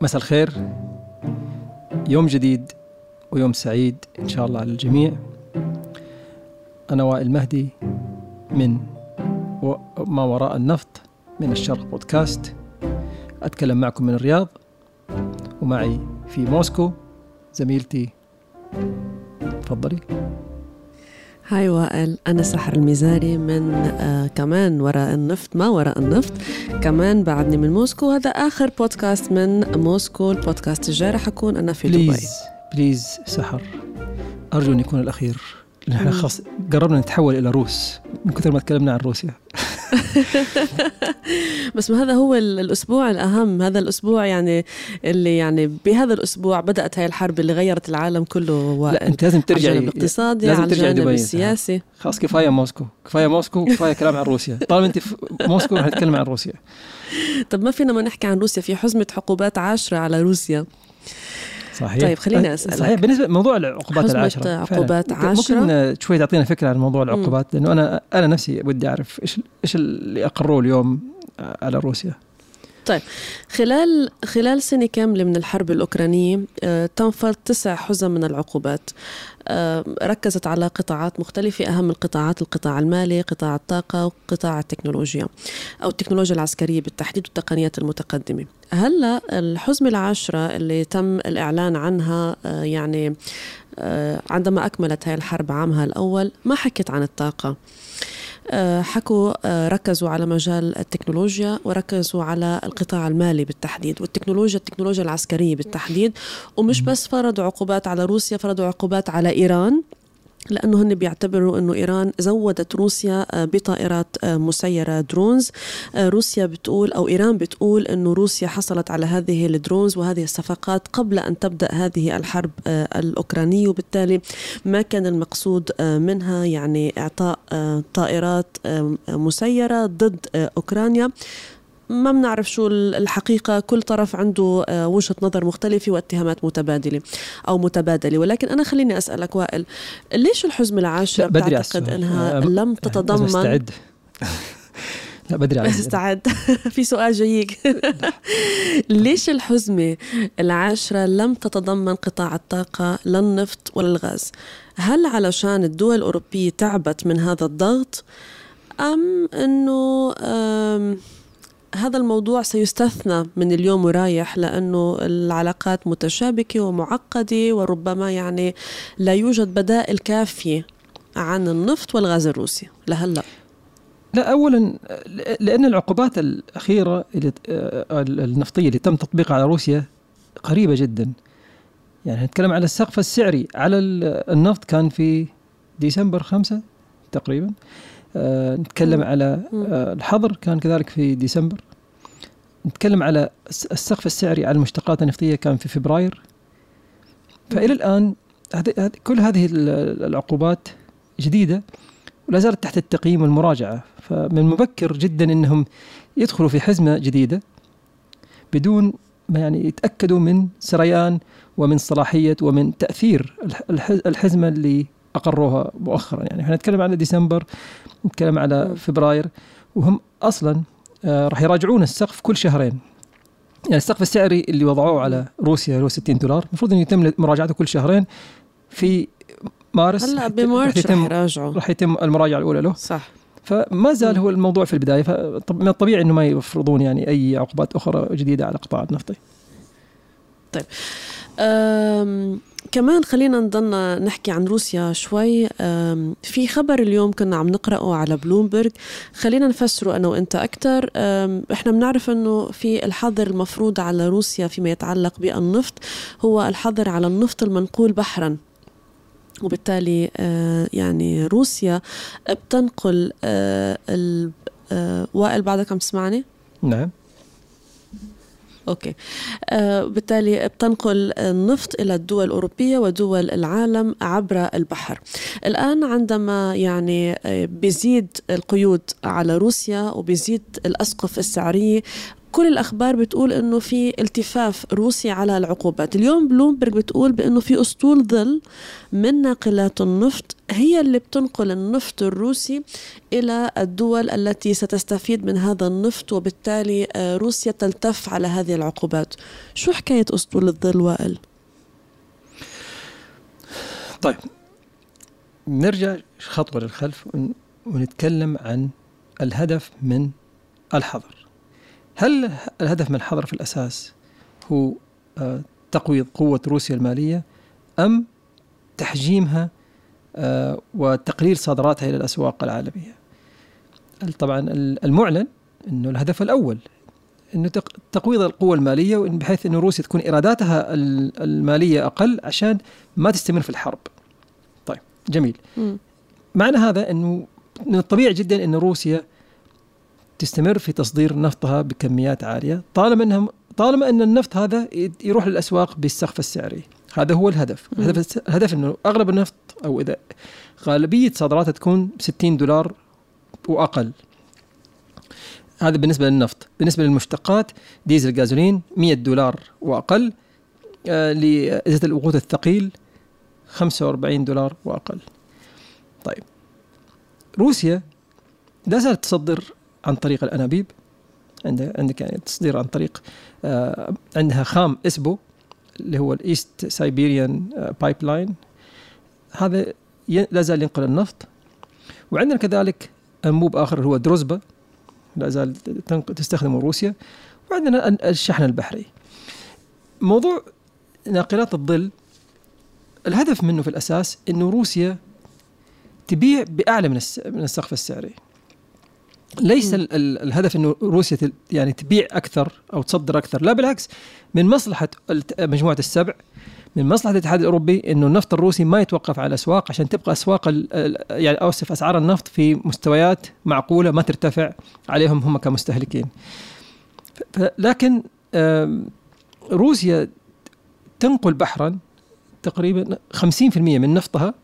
مساء الخير. يوم جديد ويوم سعيد إن شاء الله على الجميع أنا وائل مهدي من ما وراء النفط من الشرق بودكاست. أتكلم معكم من الرياض ومعي في موسكو زميلتي. تفضلي. هاي وائل أنا سحر المزاري من آه كمان وراء النفط ما وراء النفط كمان بعدني من موسكو هذا آخر بودكاست من موسكو البودكاست الجاي رح أكون أنا في please دبي please سحر. أرجو أن يكون الأخير. نحن خلاص قربنا نتحول إلى روس من كثر ما تكلمنا عن روسيا. بس ما هذا هو الأسبوع الأهم. هذا الأسبوع يعني اللي يعني بهذا الأسبوع بدأت هاي الحرب اللي غيرت العالم كله لا أنت لازم ترجع الاقتصادي لازم على ترجع دبي السياسي. خلاص كفاية موسكو. كفاية موسكو كفاية كلام عن روسيا. طالما أنت في موسكو رح نتكلم عن روسيا. طب ما فينا ما نحكي عن روسيا. في حزمة عقوبات عشرة على روسيا. صحيح. طيب خليني أسألك. صحيح بالنسبة لموضوع العقوبات حزمة العشرة فعلاً. عقوبات ممكن- شوي تعطينا فكرة عن موضوع العقوبات لأنه أنا أنا نفسي ودي أعرف إيش إيش اللي أقروه اليوم على روسيا؟ خلال خلال سنة كاملة من الحرب الأوكرانية آه، تم فرض تسع حزم من العقوبات. آه، ركزت على قطاعات مختلفة أهم القطاعات القطاع المالي قطاع الطاقة وقطاع التكنولوجيا أو التكنولوجيا العسكرية بالتحديد والتقنيات المتقدمة. هلأ الحزمة العاشرة اللي تم الإعلان عنها آه، يعني عندما أكملت هاي الحرب عامها الأول ما حكت عن الطاقة. حكوا آه، ركزوا على مجال التكنولوجيا وركزوا على القطاع المالي بالتحديد والتكنولوجيا التكنولوجيا العسكرية بالتحديد. ومش بس فرضوا عقوبات على روسيا فرضوا عقوبات على إيران. لأنه هن بيعتبروا أنه إيران زودت روسيا آه، بطائرات آه، مسيرة drones. آه، روسيا بتقول أو إيران بتقول أنه روسيا حصلت على هذه ال drones وهذه الصفقات قبل أن تبدأ هذه الحرب الأوكرانية. وبالتالي ما كان المقصود منها يعني إعطاء آه، طائرات مسيرة ضد أوكرانيا. ما بنعرف شو الحقيقة. كل طرف عنده آه، وجهة نظر مختلفة واتهامات متبادلة أو متبادلة. ولكن أنا خليني أسألك وائل ليش الحزمة العاشرة لا، بدري على بتعتقد آه، لم تتضمن؟ لا بدري على استعد. في سؤال جايك. ليش الحزمة العاشرة لم تتضمن قطاع الطاقة لا النفط ولا الغاز؟ هل علشان الدول الأوروبية تعبت من هذا الضغط أم أنه أم هذا الموضوع سيستثنى من اليوم ورايح لأنه العلاقات متشابكة ومعقدة وربما يعني لا يوجد بدائل كافية عن النفط والغاز الروسي. لهلأ. لا اولا لأن العقوبات الأخيرة آه، النفطية اللي تم تطبيقها على روسيا قريبة جدا. يعني نتكلم على السقف السعري. على ال- النفط كان في ديسمبر خمسة تقريبا. نتكلم مم. على. آه، الحظر كان كذلك في ديسمبر نتكلم على الس- السقف السعري على المشتقات النفطية كان في فبراير فإلى الآن كل هذه ال- العقوبات جديدة ولا زالت تحت التقييم والمراجعة فمن المبكر جدا إنهم يدخلوا في حزمة جديدة بدون ما يعني يتأكدوا من سريان ومن صلاحية ومن تأثير الح- الح- الحزمة اللي أقروها مؤخرا يعني إحنا نتكلم على ديسمبر نتكلم على. فبراير وهم أصلا آه، راح يراجعون السقف كل شهرين. يعني السقف السعري اللي وضعوه على روسيا اللي هو 60 دولار المفروض إنه يتم مراجعته كل شهرين. في مارس هلأ راح بمارس رح يتم يراجعوا. راح يتم المراجعة الأولى له. صح. فما زال. هو الموضوع في البداية. فمن الطبيعي إنه ما يفرضون يعني أي عقوبات أخرى جديدة على القطاع النفطي. أم كمان خلينا نضلنا نحكي عن روسيا شوي. في خبر اليوم كنا عم نقرأه على بلومبرج خلينا نفسره أنا وإنت أكثر إحنا بنعرف أنه في الحظر المفروض على روسيا فيما يتعلق بالنفط هو الحظر على النفط المنقول بحرا. وبالتالي آه، يعني روسيا بتنقل ال- آه، وائل بعدك عم تسمعني؟ نعم. okay آه بالتالي بتنقل النفط إلى الدول الأوروبية ودول العالم عبر البحر. الآن عندما يعني آه، بيزيد القيود على روسيا وبيزيد الأسقف السعريه كل الأخبار بتقول إنه في التفاف روسي على العقوبات. اليوم بلومبرج بتقول بإنه في أسطول ظل من ناقلات النفط هي اللي بتنقل النفط الروسي إلى الدول التي ستستفيد من هذا النفط وبالتالي آه، روسيا تلتف على هذه العقوبات. شو حكاية أسطول الظل وائل؟ طيب نرجع خطوة للخلف ونتكلم عن الهدف من الحظر. هل الهدف من الحظر في الأساس هو آه، تقويض قوة روسيا المالية أم تحجيمها آه، وتقليل صادراتها إلى الأسواق العالمية طبعا المعلن أنه الهدف الأول إنه تقويض القوة المالية بحيث إنه روسيا تكون إيراداتها المالية أقل عشان ما تستمر في الحرب. طيب جميل. م. معنى هذا إنه من الطبيعي جدا إن روسيا تستمر في تصدير نفطها بكميات عالية طالما إنها طالما إن النفط هذا يروح للأسواق بالسقف السعري. هذا هو الهدف. الهدف الهدف إنه أغلب النفط أو إذا غالبية صادراتها تكون 60 دولار وأقل. هذا بالنسبة للنفط. بالنسبة للمشتقات ديزل غازولين 100 دولار وأقل. آه لزيت الوقود الثقيل 45 دولار وأقل. طيب. روسيا لا زالت تصدر عن طريق الأنابيب. عندك يعني تصدير عن طريق آه عندها خام ESPO اللي هو ال East Siberian pipeline هذا لا زال ينقل النفط. وعندنا كذلك انبوب آخر هو دروزبا لا زال تستخدمه روسيا. وعندنا الشحن البحري. موضوع ناقلات الظل الهدف منه في الأساس إنه روسيا تبيع بأعلى من السقف السعري. ليس ال ال الهدف إنه روسيا يعني تبيع أكثر أو تصدر أكثر لا بالعكس. من مصلحة مجموعة السبع من مصلحة الاتحاد الأوروبي إنه النفط الروسي ما يتوقف على الأسواق عشان تبقى أسواق يعني اوصف أسعار النفط في مستويات معقولة ما ترتفع عليهم هم كمستهلكين. لكن روسيا تنقل بحرا تقريبا 50% من نفطها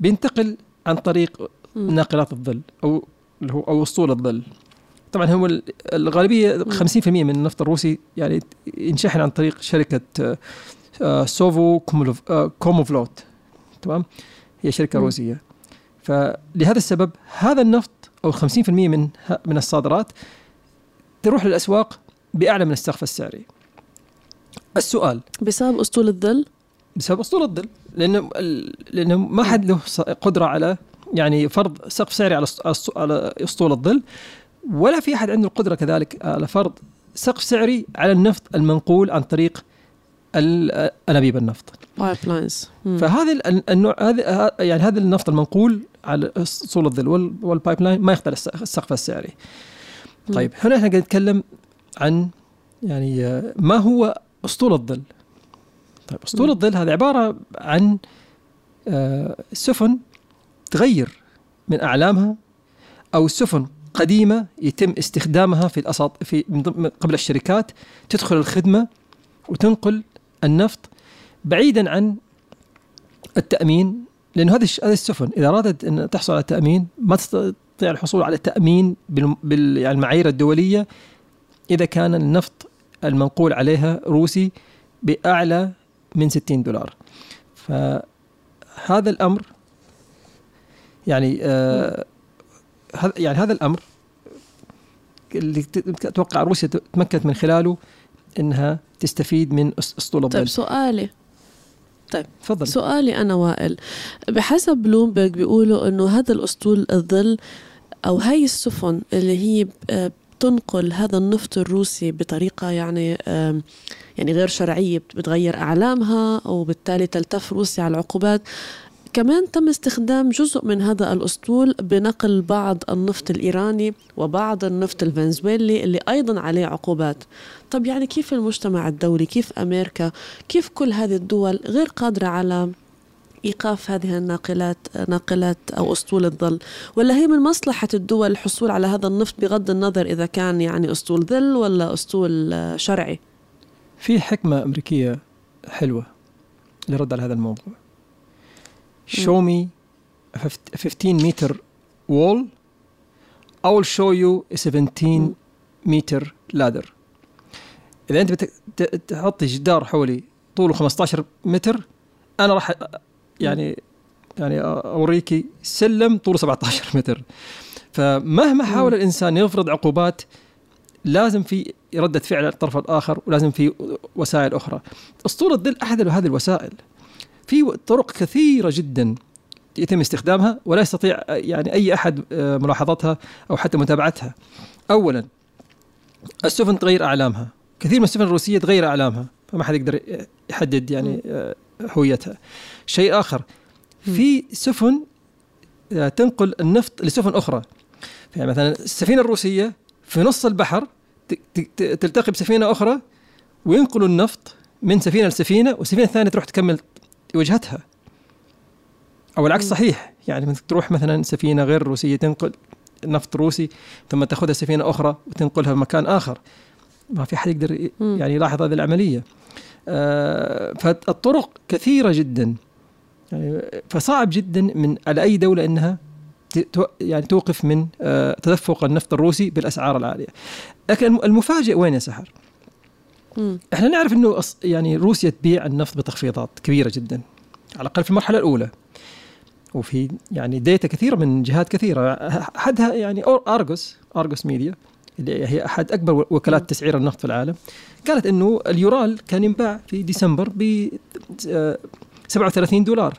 بينتقل عن طريق ناقلات الظل أو اللي هو أو اسطول الظل. طبعا هو الغالبية 50% من النفط الروسي يعني ينشحن عن طريق شركة آه، آه، سوفو آه، كوموفلوت. تمام؟ هي شركة م. روسية. فلهذا السبب هذا النفط أو 50% من من الصادرات تروح للأسواق بأعلى من السقف السعري. السؤال. بسبب اسطول الظل؟ بسبب اسطول الظل. لأنه لأنه ما حد له قدرة على يعني فرض سقف سعري على على أسطول الظل ولا في أحد عنده القدرة كذلك على فرض سقف سعري على النفط المنقول عن طريق أنابيب النفط. لاينز فهذا النوع يعني هذا النفط المنقول على أسطول الظل وال pipeline ما يختل السقف السعري طيب هنا إحنا قاعد نتكلم عن يعني ما هو أسطول الظل؟ طيب أسطول الظل هذا عبارة عن آه، سفن تغير من أعلامها أو سفن قديمة يتم استخدامها في الأساط في قبل الشركات تدخل الخدمة وتنقل النفط بعيدا عن التأمين لأنه هذه هذه السفن إذا أرادت أن تحصل على تأمين ما تستطيع الحصول على تأمين بال يعني المعايير الدولية إذا كان النفط المنقول عليها روسي بأعلى من 60 دولار. فهذا الأمر يعني آه يعني هذا الأمر اللي أتوقع روسيا تمكنت من خلاله إنها تستفيد من أسطول الظل. طيب سؤالي. طيب تفضل. سؤالي أنا وائل. بحسب بلومبرج بيقولوا إنه هذا الأسطول الظل أو هاي السفن اللي هي بتنقل هذا النفط الروسي بطريقة يعني يعني غير شرعية بتغير أعلامها وبالتالي تلتف روسيا على العقوبات كمان تم استخدام جزء من هذا الأسطول بنقل بعض النفط الإيراني وبعض النفط الفنزويلي اللي أيضا عليه عقوبات. طب يعني كيف المجتمع الدولي كيف أمريكا كيف كل هذه الدول غير قادرة على إيقاف هذه الناقلات ناقلات أو أسطول الظل؟ ولا هي من مصلحة الدول الحصول على هذا النفط بغض النظر إذا كان يعني أسطول ظل ولا أسطول شرعي؟ في حكمة أمريكية حلوة لرد على هذا الموضوع. Show me a 15 meter wall. I will show you a 17 meter لادر إذا أنت تحطي جدار حولي طوله 15 متر أنا راح يعني يعني اوريكي سلم طوله 17 متر. فمهما حاول الإنسان يفرض عقوبات لازم في ردة فعل الطرف الآخر ولازم في وسائل أخرى. أسطول الظل أحد هذه الوسائل. في طرق كثيرة جدا يتم استخدامها ولا يستطيع يعني أي أحد آه، ملاحظتها أو حتى متابعتها. أولا السفن تغير أعلامها. كثير من السفن الروسية تغير أعلامها فما حد يقدر يحدد يعني آه، هويتها. شيء آخر في سفن آه، تنقل النفط لسفن أخرى. يعني مثلا السفينة الروسية في نص البحر تلتقي بسفينة أخرى وينقلوا النفط من سفينة لسفينة والسفينة الثانية تروح تكمل وجهتها. أو العكس صحيح. يعني تروح مثلا سفينة غير روسية تنقل نفط روسي ثم تأخذها سفينة أخرى وتنقلها في مكان آخر. ما في حد يقدر يعني يلاحظ هذه العملية. آه فالطرق كثيرة جدا. يعني فصعب جدا من على أي دولة إنها يعني توقف من آه، تدفق النفط الروسي بالأسعار العالية. لكن المفاجئ وين يا سحر؟ إحنا نعرف إنه يعني روسيا تبيع النفط بتخفيضات كبيرة جدا على الأقل في المرحلة الأولى. وفي يعني data كثيرة من جهات كثيرة. احدها يعني Argus Argus Media اللي هي أحد أكبر وكالات تسعير النفط في العالم قالت إنه اليورال كان ينباع في ديسمبر ب 37 آه، دولار.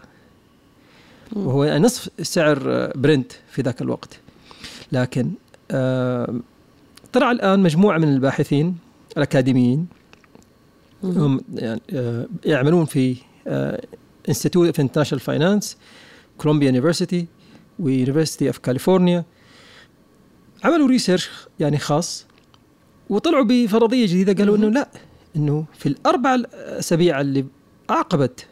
وهو نصف سعر برنت في ذاك الوقت. لكن آه، طلع الآن مجموعة من الباحثين الأكاديميين هم يعني آه، يعملون في Institute of International Finance Columbia University و University of California. عملوا research يعني خاص وطلعوا بفرضية جديدة قالوا إنه لا إنه في الأربع أسابيع اللي عاقبت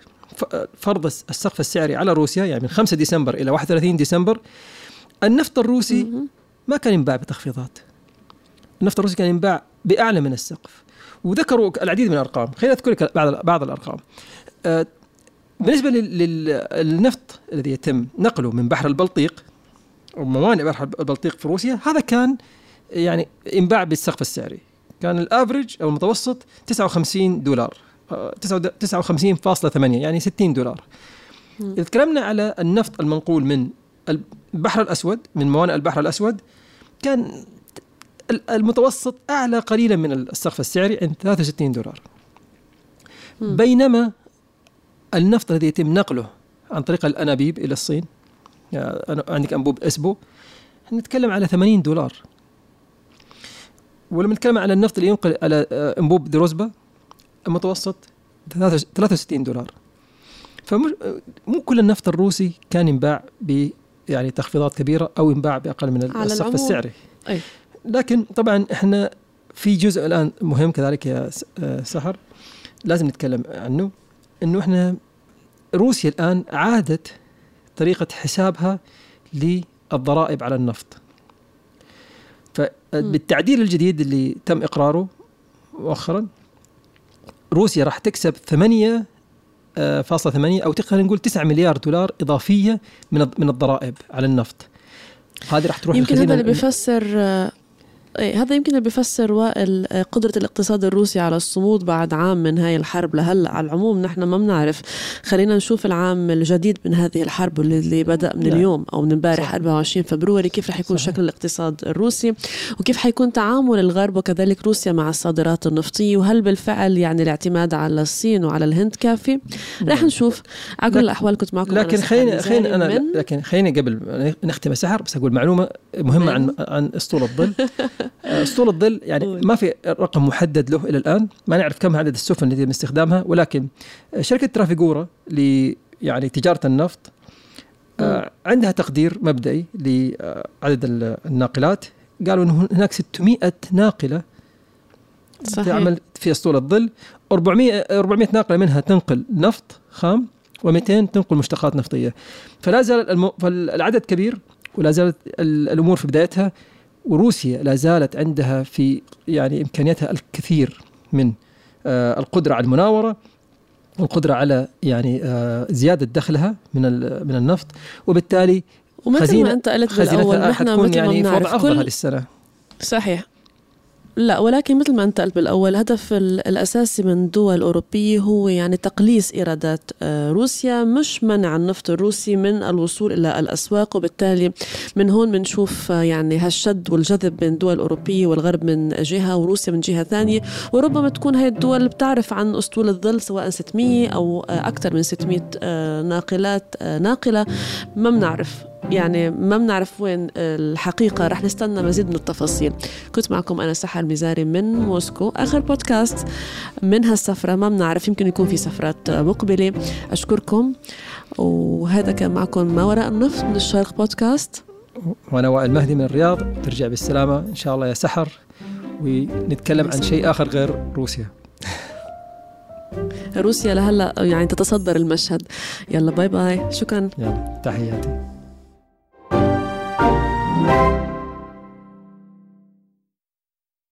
فرض السقف السعري على روسيا يعني من 5 ديسمبر إلى 31 ديسمبر النفط الروسي ما كان ينباع بتخفيضات. النفط الروسي كان ينباع بأعلى من السقف. وذكروا العديد من الأرقام. خليني أذكر لك بعض بعض الأرقام. آه، بالنسبة للنفط الذي يتم نقله من بحر البلطيق أو موانئ بحر البلطيق في روسيا هذا كان يعني ينباع بالسقف السعري. كان الافرج أو المتوسط 59 دولار 59.8 يعني 60 دولار. إذا تكلمنا على النفط المنقول من البحر الأسود من موانئ البحر الأسود كان المتوسط أعلى قليلا من السقف السعري عند 63 دولار. بينما النفط الذي يتم نقله عن طريق الأنابيب إلى الصين يعني عندك أنبوب إسبو نتكلم على 80 دولار. ولما نتكلم على النفط اللي ينقل على آه، أنبوب دروزبا المتوسط 63 دولار. فمو كل النفط الروسي كان ينباع ب يعني تخفيضات كبيرة أو ينباع بأقل من السقف السعري. أي. لكن طبعا إحنا في جزء الآن مهم كذلك يا آه، سحر لازم نتكلم عنه إنه إحنا روسيا الآن عادت طريقة حسابها للضرائب على النفط. فبالتعديل الجديد اللي تم إقراره مؤخرا روسيا راح تكسب 8 آه، فاصلة ثمانية أو تقدر نقول 9 مليار دولار إضافية من من الضرائب على النفط. هذه راح تروح يمكن هذا اللي بيفسر آه، هذا يمكن بيفسر وائل آه، قدرة الاقتصاد الروسي على الصمود بعد عام من هاي الحرب. لهلأ على العموم نحن ما بنعرف. خلينا نشوف العام الجديد من هذه الحرب اللي بدأ من لا. اليوم أو من امبارح 24 فبراير. كيف رح يكون صحيح. شكل الاقتصاد الروسي؟ وكيف حيكون تعامل الغرب وكذلك روسيا مع الصادرات النفطية؟ وهل بالفعل يعني الاعتماد على الصين وعلى الهند كافي؟ رح نشوف. على كل الأحوال كنت معكم لكن خليني خليني أنا لكن خليني قبل نختم سحر بس أقول معلومة مهمة عن عن أسطول الظل. أسطول الظل يعني ما في رقم محدد له إلى الآن. ما نعرف كم عدد السفن التي يتم استخدامها ولكن شركة ترافيجورا ل يعني تجارة النفط آه عندها تقدير مبدئي لعدد الناقلات. قالوا إنه هناك 600 ناقلة صحيح. تعمل في أسطول الظل. 400 400 ناقلة منها تنقل نفط خام و200 تنقل مشتقات نفطية. فلا زال الم... فالعدد كبير ولا زالت الأمور في بدايتها. وروسيا لا زالت عندها في يعني امكانياتها الكثير من آه القدرة على المناورة والقدرة على يعني آه زيادة دخلها من من النفط. وبالتالي ومثل ما أنت قلت بالأول نحن حتكون يعني في وضع أفضل هذه السنة. صحيح. لا ولكن مثل ما أنت قلت بالأول الهدف الأساسي من الدول الاوروبيه هو يعني تقليص إيرادات آه، روسيا مش منع النفط الروسي من الوصول إلى الأسواق وبالتالي من هون بنشوف آه، يعني هالشد والجذب بين الدول الاوروبيه والغرب من جهة وروسيا من جهة ثانية. وربما تكون هاي الدول بتعرف عن أسطول الظل سواء 600 أو أكثر من 600 ناقلات ناقلة ما بنعرف. يعني ما بنعرف وين الحقيقة. رح نستنى مزيد من التفاصيل. كنت معكم أنا سحر مزاري من موسكو. آخر بودكاست من هالسفرة ما بنعرف يمكن يكون في سفرات مقبلة. أشكركم. وهذا كان معكم ما وراء النفط من الشرق بودكاست. وأنا وائل مهدي من الرياض. ترجع بالسلامة إن شاء الله يا سحر. ونتكلم عن شيء آخر غير روسيا. روسيا لهلا يعني تتصدر المشهد. يلا باي باي شكرا. يلا تحياتي. Bye.